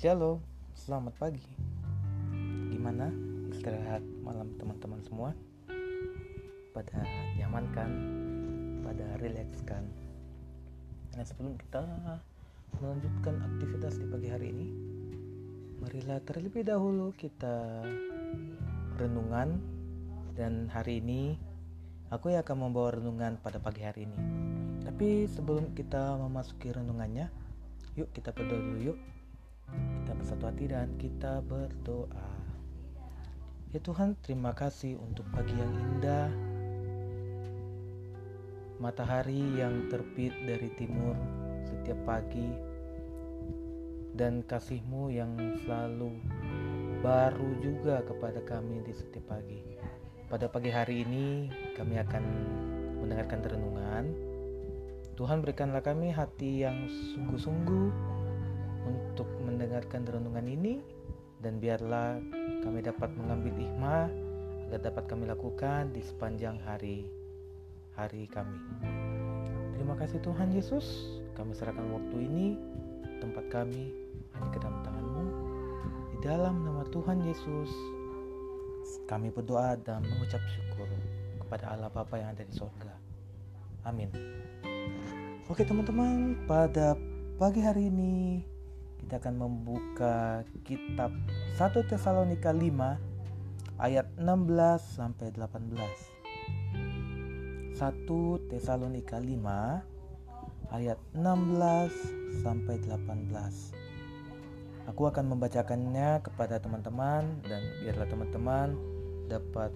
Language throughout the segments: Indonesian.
Shalom, selamat pagi. Gimana istirahat malam teman-teman semua? Pada nyaman kan? Pada rileks kan? Nah sebelum kita melanjutkan aktivitas di pagi hari ini, marilah terlebih dahulu kita renungan dan hari ini aku yang akan membawa renungan pada pagi hari ini. Tapi sebelum kita memasuki renungannya, yuk kita berdoa dulu yuk. Kita bersatu hati dan kita berdoa. Ya Tuhan, terima kasih untuk pagi yang indah. Matahari yang terbit dari timur setiap pagi dan kasihmu yang selalu baru juga kepada kami di setiap pagi. Pada pagi hari ini kami akan mendengarkan renungan. Tuhan berikanlah kami hati yang sungguh-sungguh mendengarkan renungan ini dan biarlah kami dapat mengambil hikmah agar dapat kami lakukan di sepanjang hari hari kami. Terima kasih Tuhan Yesus, kami serahkan waktu ini, tempat kami hanya ke dalam tangan-Mu. Di dalam nama Tuhan Yesus, kami berdoa dan mengucap syukur kepada Allah Bapa yang ada di sorga. Amin. Oke teman-teman, pada pagi hari ini kita akan membuka kitab 1 Tesalonika 5 ayat 16 sampai 18. 1 Tesalonika 5 ayat 16 sampai 18. Aku akan membacakannya kepada teman-teman dan biarlah teman-teman dapat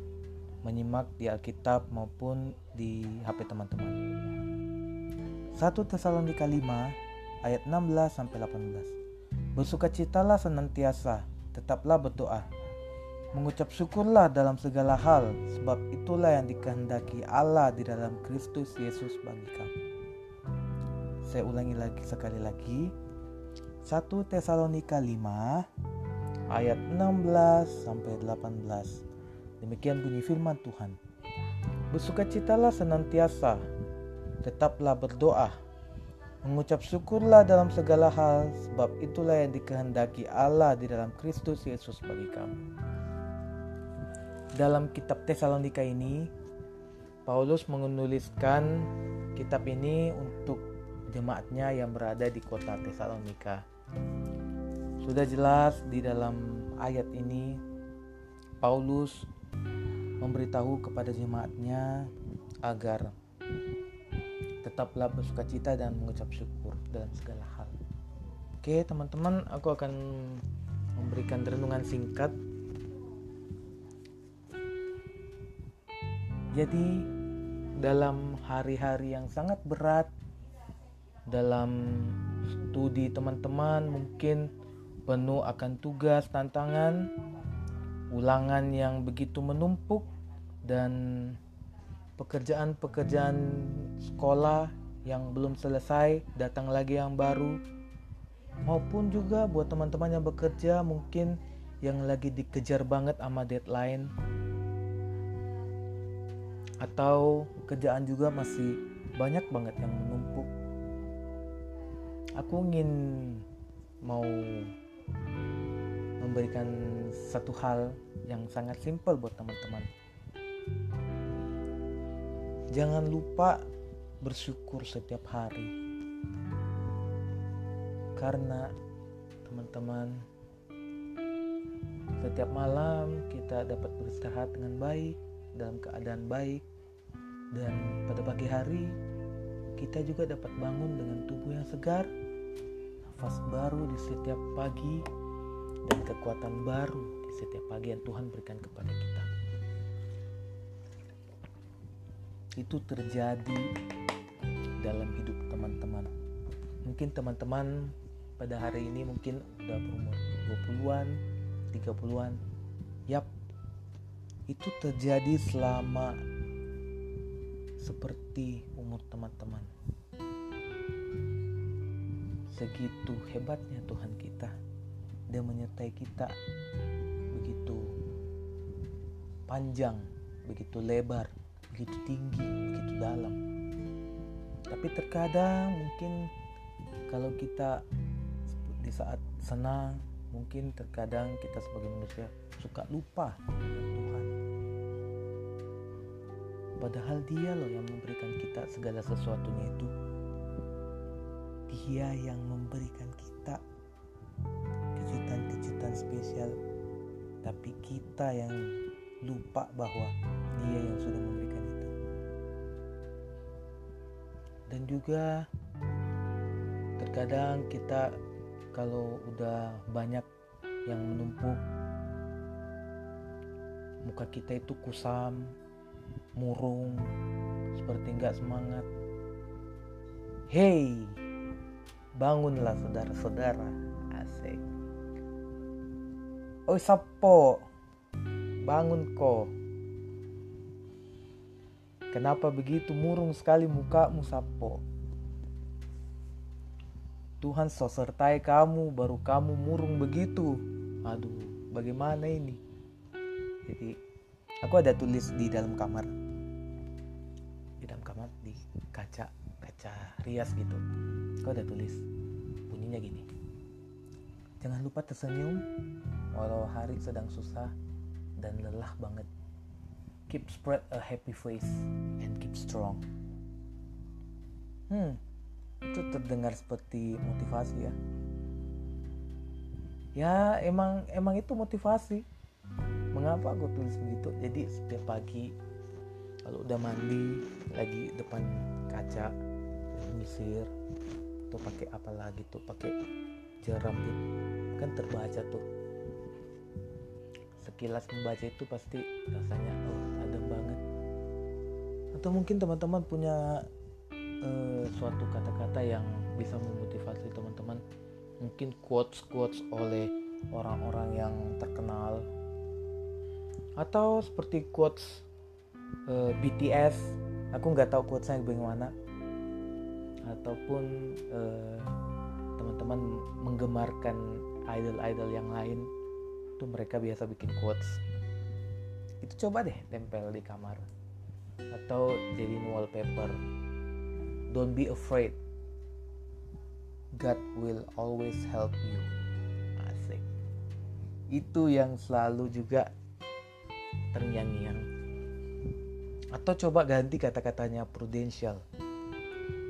menyimak di Alkitab maupun di HP teman-teman. 1 Tesalonika 5 ayat 16 sampai 18. Bersukacitalah senantiasa, tetaplah berdoa. Mengucap syukurlah dalam segala hal, sebab itulah yang dikehendaki Allah di dalam Kristus Yesus bagi kamu. Saya ulangi lagi sekali lagi. 1 Tesalonika 5 ayat 16 sampai 18. Demikian bunyi firman Tuhan. Bersukacitalah senantiasa, tetaplah berdoa Mengucap syukurlah dalam segala hal, sebab itulah yang dikehendaki Allah di dalam Kristus Yesus bagi kamu. Dalam kitab Tesalonika ini, Paulus menuliskan kitab ini untuk jemaatnya yang berada di kota Tesalonika. Sudah jelas di dalam ayat ini, Paulus memberitahu kepada jemaatnya agar tetaplah bersuka cita dan mengucap syukur dalam segala hal. Oke, teman-teman, aku akan memberikan renungan singkat. Jadi, dalam hari-hari yang sangat berat, dalam studi teman-teman mungkin penuh akan tugas, tantangan, ulangan yang begitu menumpuk, dan pekerjaan-pekerjaan sekolah yang belum selesai, datang lagi yang baru, maupun juga buat teman-teman yang bekerja mungkin yang lagi dikejar banget sama deadline. Atau kerjaan juga masih banyak banget yang menumpuk. Aku ingin mau memberikan satu hal yang sangat simpel buat teman-teman. Jangan lupa bersyukur setiap hari. Karena teman-teman setiap malam kita dapat beristirahat dengan baik dalam keadaan baik dan pada pagi hari kita juga dapat bangun dengan tubuh yang segar, nafas baru di setiap pagi dan kekuatan baru di setiap pagi yang Tuhan berikan kepada kita. itu terjadi dalam hidup teman-teman. Mungkin teman-teman pada hari ini mungkin udah berumur 20-an, 30-an. Yap, itu terjadi selama seperti umur teman-teman. Segitu hebatnya Tuhan kita. Dia menyertai kita begitu panjang, begitu lebar, begitu tinggi, begitu dalam. Tapi terkadang mungkin kalau kita di saat senang, mungkin terkadang kita sebagai manusia suka lupa Tuhan. Padahal dia loh yang memberikan kita segala sesuatunya itu. Dia yang memberikan kita kejutan-kejutan spesial. Tapi kita yang lupa bahwa dia yang sudah memberikan dan juga terkadang kita kalau udah banyak yang menumpuk muka kita itu kusam murung seperti nggak semangat. Hey bangunlah saudara-saudara. Asik. Oi sapo. Bangun ko kenapa begitu murung sekali mukamu sapo Tuhan sertai kamu baru kamu murung begitu. Aduh bagaimana ini? Jadi aku ada tulis di dalam kamar. Di dalam kamar di kaca kaca rias gitu. Aku ada tulis. Bunyinya gini. Jangan lupa tersenyum walau hari sedang susah dan lelah banget keep spread a happy face and keep strong. Hmm itu terdengar seperti motivasi ya. Ya emang emang itu motivasi. Mengapa aku tulis begitu? Jadi setiap pagi kalau udah mandi lagi depan kaca nyisir tuh pakai apa lagi tuh pakai gel rambut kan terbaca tuh. Sekilas membaca itu pasti rasanya oh atau mungkin teman-teman punya uh, suatu kata-kata yang bisa memotivasi teman-teman? Mungkin quotes-quotes oleh orang-orang yang terkenal. Atau seperti quotes uh, eh, BTS aku nggak tahu quotesnya bagaimana. Ataupun uh, teman-teman menggemarkan idol-idol yang lain. Itu mereka biasa bikin quotes. Itu coba deh tempel di kamar atau jadiin wallpaper Don't be afraid. God will always help you. Asik. Itu yang selalu juga terngiang-ngiang. Atau coba ganti kata-katanya prudential.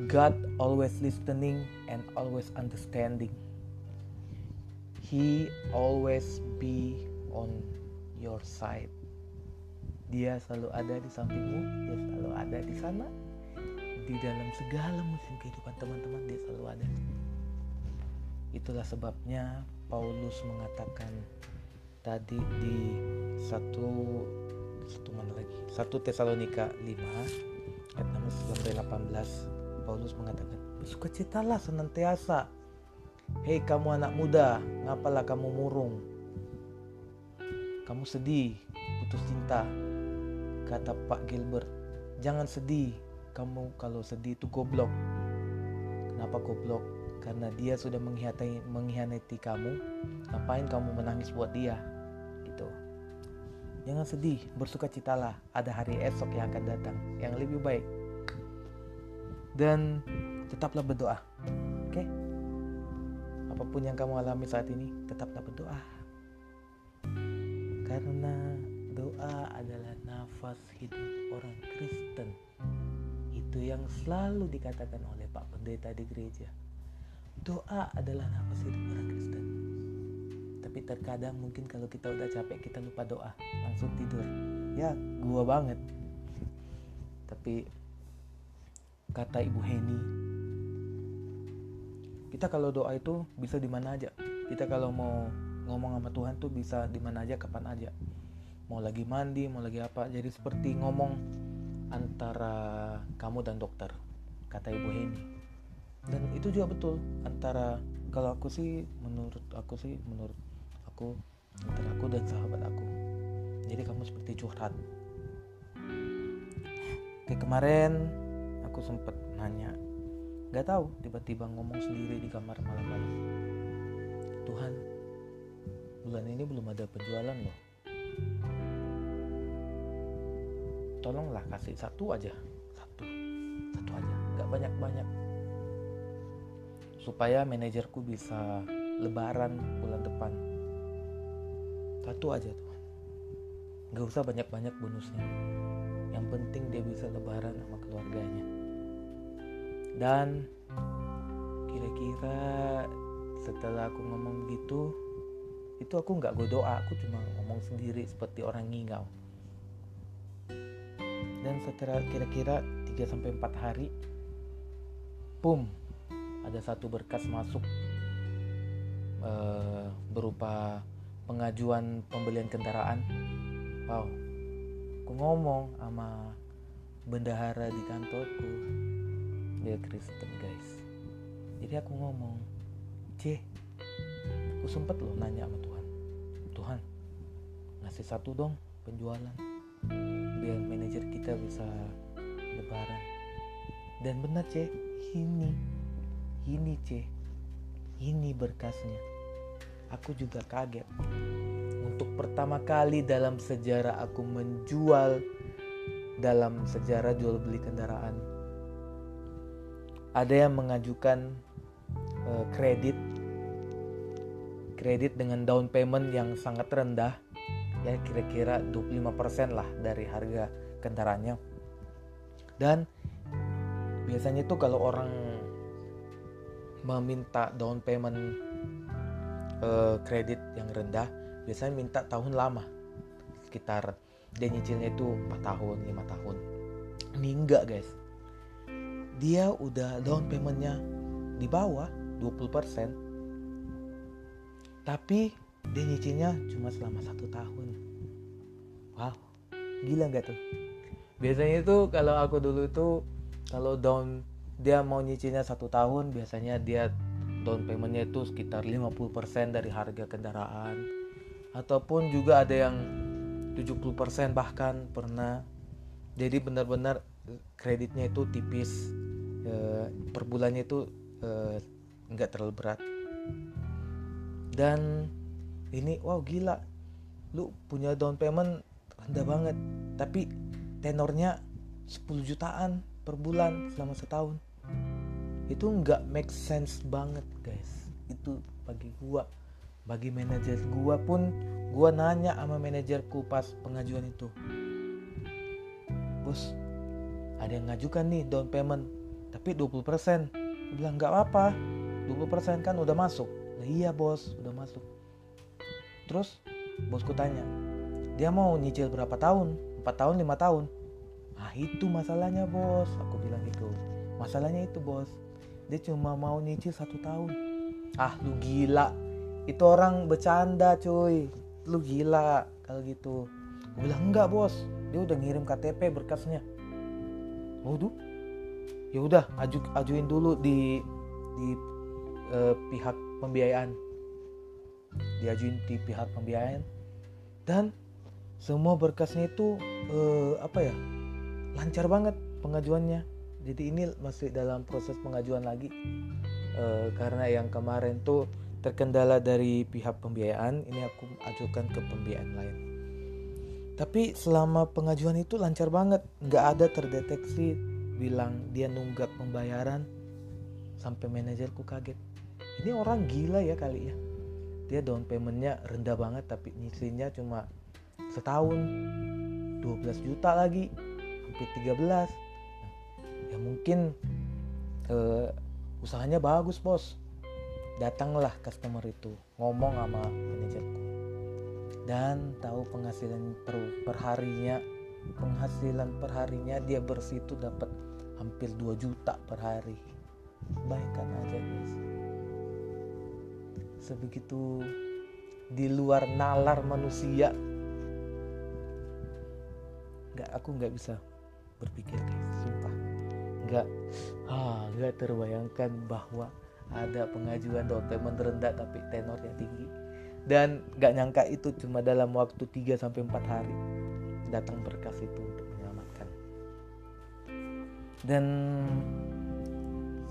God always listening and always understanding. He always be on your side. Dia selalu ada di sampingmu, dia selalu ada di sana. Di dalam segala musim kehidupan teman-teman dia selalu ada. Itulah sebabnya Paulus mengatakan tadi di satu satu mana lagi? Satu Tesalonika 5 ayat 6 sampai 18 Paulus mengatakan bersukacitalah senantiasa. Hei kamu anak muda ngapalah kamu murung? Kamu sedih putus cinta kata Pak Gilbert jangan sedih kamu kalau sedih itu goblok. Kenapa goblok? Karena dia sudah mengkhianati, mengkhianati kamu. Ngapain kamu menangis buat dia? Gitu. Jangan sedih, bersuka citalah. Ada hari esok yang akan datang yang lebih baik. Dan tetaplah berdoa. Oke? Okay? Apa pun yang kamu alami saat ini, tetaplah berdoa. Karena doa adalah nafas hidup orang Kristen itu yang selalu dikatakan oleh Pak Pendeta di gereja. Doa adalah nafas hidup orang Kristen. Tapi terkadang mungkin kalau kita udah capek kita lupa doa, langsung tidur. Ya, gua banget. Tapi kata Ibu Heni, kita kalau doa itu bisa di mana aja. Kita kalau mau ngomong sama Tuhan tuh bisa di mana aja, kapan aja. Mau lagi mandi, mau lagi apa. Jadi seperti ngomong antara kamu dan dokter kata ibu Heni. Dan itu juga betul antara kalau aku sih menurut aku sih menurut aku antara aku dan sahabat aku. Jadi kamu seperti curhat. Kayak kemarin aku sempet nanya nggak tahu tiba-tiba ngomong sendiri di kamar malam-malam. Tuhan bulan ini belum ada penjualan loh tolonglah kasih satu aja. Satu. Satu aja. Nggak banyak banyak supaya manajerku bisa lebaran bulan depan. Satu aja Tuhan Gak usah banyak-banyak bonusnya. Yang penting dia bisa lebaran sama keluarganya. Dan kira-kira setelah aku ngomong gitu itu aku nggak gue doa aku cuma ngomong sendiri seperti orang ngingau dan setelah kira-kira 3 sampai 4 hari pum ada satu berkas masuk uh, berupa pengajuan pembelian kendaraan. Wow aku ngomong sama bendahara di kantorku. Dia Kristen guys. Jadi aku ngomong C aku sempet loh nanya sama Tuhan. Tuhan ngasih satu dong penjualan biar manajer kita bisa lebaran. Dan benar C ini ini C ini berkasnya. Aku juga kaget. Untuk pertama kali dalam sejarah aku menjual dalam sejarah jual beli kendaraan ada yang mengajukan uh, kredit kredit dengan down payment yang sangat rendah ya kira-kira 25% lah dari harga kendaraannya. Dan biasanya itu kalau orang meminta down payment uh, kredit yang rendah biasanya minta tahun lama. Sekitar dia nyicilnya itu 4 tahun 5 tahun. Ini enggak guys. Dia udah down paymentnya di bawah 20% tapi dia nyicilnya cuma selama satu tahun. Wow gila nggak tuh? Biasanya itu kalau aku dulu itu kalau down dia mau nyicilnya satu tahun biasanya dia down paymentnya itu sekitar 50% dari harga kendaraan. Ataupun juga ada yang 70% bahkan pernah. Jadi benar-benar kreditnya itu tipis. E, per bulannya itu eh, nggak terlalu berat. Dan ini wow gila. Lu punya down payment rendah banget. Tapi tenornya 10 jutaan per bulan selama setahun. Itu nggak make sense banget guys. Itu bagi gua. Bagi manajer gua pun gua nanya sama manajerku pas pengajuan itu. Bos ada yang ngajukan nih down payment tapi 20% dia bilang nggak apa-apa 20% kan udah masuk. Nah, iya bos udah masuk terus bosku tanya dia mau nyicil berapa tahun? 4 tahun 5 tahun? Ah itu masalahnya bos aku bilang gitu. Masalahnya itu bos dia cuma mau nyicil satu tahun. Ah lu gila. Itu orang bercanda cuy. Lu gila kalau gitu. Gue bilang enggak bos. Dia udah ngirim KTP berkasnya. Tuh ya udah aju ajuin dulu di di uh, pihak pembiayaan diajuin di pihak pembiayaan. Dan semua berkasnya itu uh, apa ya lancar banget pengajuannya. Jadi ini masih dalam proses pengajuan lagi. Uh, karena yang kemarin tuh terkendala dari pihak pembiayaan ini aku ajukan ke pembiayaan lain. Tapi selama pengajuan itu lancar banget. Nggak ada terdeteksi bilang dia nunggak pembayaran. Sampai manajerku kaget. Ini orang gila ya kali ya dia down paymentnya rendah banget tapi nyisinya cuma setahun. 12 juta lagi hampir 13 ya mungkin uh, usahanya bagus bos. Datanglah customer itu ngomong sama manajerku. Dan tahu penghasilan per, perharinya penghasilan perharinya dia bersih itu dapat hampir 2 juta per hari. Bayangkan aja guys sebegitu di luar nalar manusia. Nggak aku nggak bisa berpikir guys sumpah. Nggak ah nggak terbayangkan bahwa ada pengajuan payment rendah tapi tenornya tinggi. Dan nggak nyangka itu cuma dalam waktu 3 sampai 4 hari datang berkas itu untuk menyelamatkan. Dan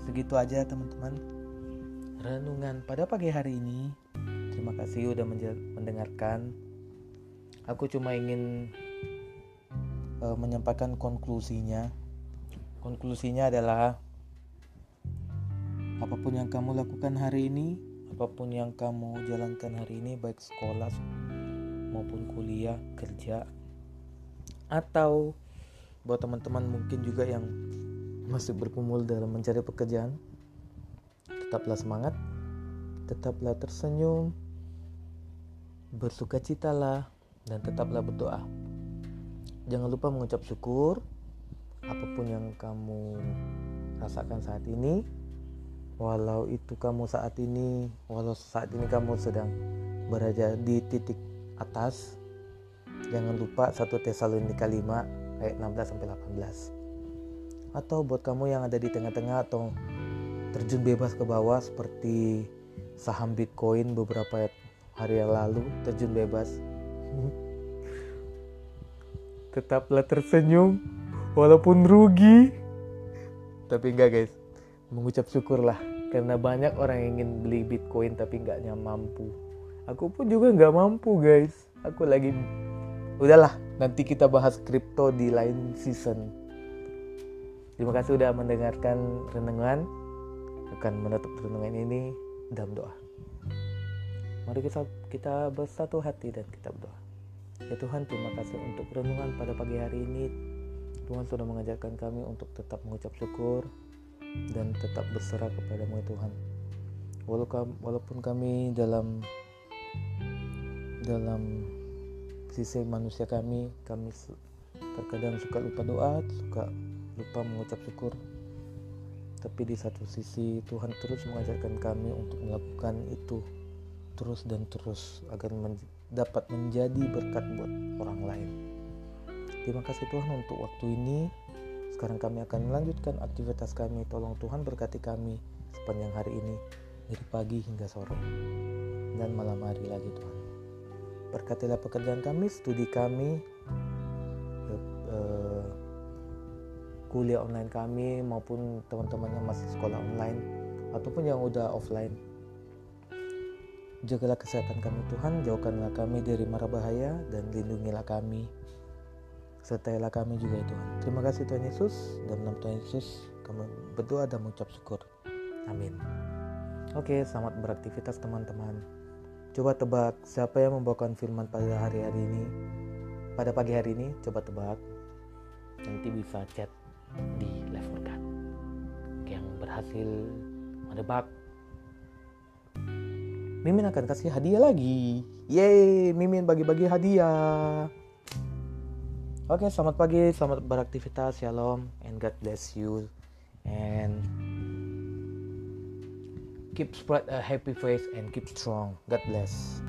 segitu aja teman-teman renungan pada pagi hari ini. Terima kasih udah mendengarkan. Aku cuma ingin uh, menyampaikan konklusinya. Konklusinya adalah apa pun yang kamu lakukan hari ini, apa pun yang kamu jalankan hari ini baik sekolah maupun kuliah kerja atau buat teman-teman mungkin juga yang masih berkumul dalam mencari pekerjaan tetaplah semangat tetaplah tersenyum bersuka citalah dan tetaplah berdoa. Jangan lupa mengucap syukur. Apa pun yang kamu rasakan saat ini walau itu kamu saat ini walau saat ini kamu sedang berada di titik atas jangan lupa satu Tesalonika 5 ayat 16 sampai 18 atau buat kamu yang ada di tengah-tengah atau terjun bebas ke bawah seperti saham Bitcoin beberapa hari yang lalu terjun bebas. Tetaplah tersenyum walaupun rugi. Tapi enggak guys. Mengucap syukurlah karena banyak orang yang ingin beli bitcoin tapi nggak mampu. Aku pun juga nggak mampu guys. Aku lagi udahlah nanti kita bahas kripto di lain season. Terima kasih sudah mendengarkan renungan akan menutup renungan ini dalam doa mari kita kita bersatu hati dan kita berdoa ya Tuhan terima kasih untuk renungan pada pagi hari ini Tuhan sudah mengajarkan kami untuk tetap mengucap syukur dan tetap berserah kepadamu ya Tuhan. Walaupun kami dalam dalam sisi manusia kami, kami terkadang suka lupa doa, suka lupa mengucap syukur. Tapi di satu sisi Tuhan terus mengajarkan kami untuk melakukan itu terus dan terus agar men dapat menjadi berkat buat orang lain. Terima kasih Tuhan untuk waktu ini. Sekarang kami akan melanjutkan aktivitas kami. Tolong Tuhan berkati kami sepanjang hari ini dari pagi hingga sore dan malam hari lagi Tuhan. Berkatilah pekerjaan kami, studi kami, uh, kuliah online kami maupun teman-teman yang masih sekolah online ataupun yang udah offline. Jagalah kesehatan kami Tuhan, jauhkanlah kami dari mara bahaya dan lindungilah kami sertailah kami juga ya Tuhan. Terima kasih Tuhan Yesus dan dalam Tuhan Yesus kami berdoa dan mengucap syukur. Amin. Oke, selamat beraktivitas teman-teman. Coba tebak siapa yang membawakan firman pada hari-hari ini. Pada pagi hari ini, coba tebak. Nanti bisa chat di level kan. Yang berhasil menebak Mimin akan kasih hadiah lagi. Yeay, Mimin bagi-bagi hadiah. Oke, selamat pagi, selamat beraktivitas, shalom, and God bless you, and keep spread a happy face and keep strong. God bless.